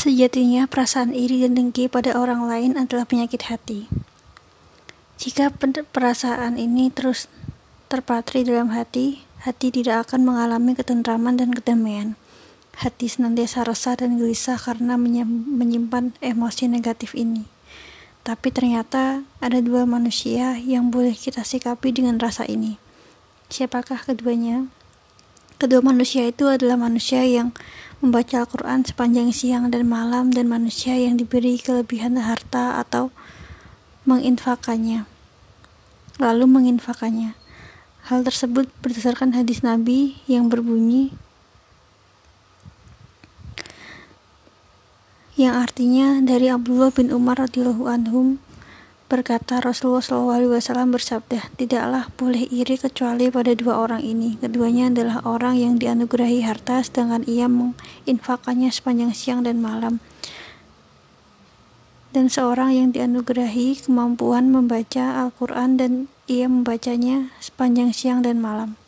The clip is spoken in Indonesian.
Sejatinya perasaan iri dan dengki pada orang lain adalah penyakit hati. Jika perasaan ini terus terpatri dalam hati, hati tidak akan mengalami ketentraman dan kedamaian. Hati senantiasa resah dan gelisah karena menyimpan emosi negatif ini. Tapi ternyata ada dua manusia yang boleh kita sikapi dengan rasa ini. Siapakah keduanya? Kedua manusia itu adalah manusia yang membaca Al-Quran sepanjang siang dan malam dan manusia yang diberi kelebihan harta atau menginfakannya. Lalu menginfakannya. Hal tersebut berdasarkan hadis Nabi yang berbunyi yang artinya dari Abdullah bin Umar radhiyallahu anhum Berkata Rasulullah SAW bersabda, tidaklah boleh iri kecuali pada dua orang ini. Keduanya adalah orang yang dianugerahi harta, sedangkan ia menginfakannya sepanjang siang dan malam. Dan seorang yang dianugerahi kemampuan membaca Al-Quran dan ia membacanya sepanjang siang dan malam.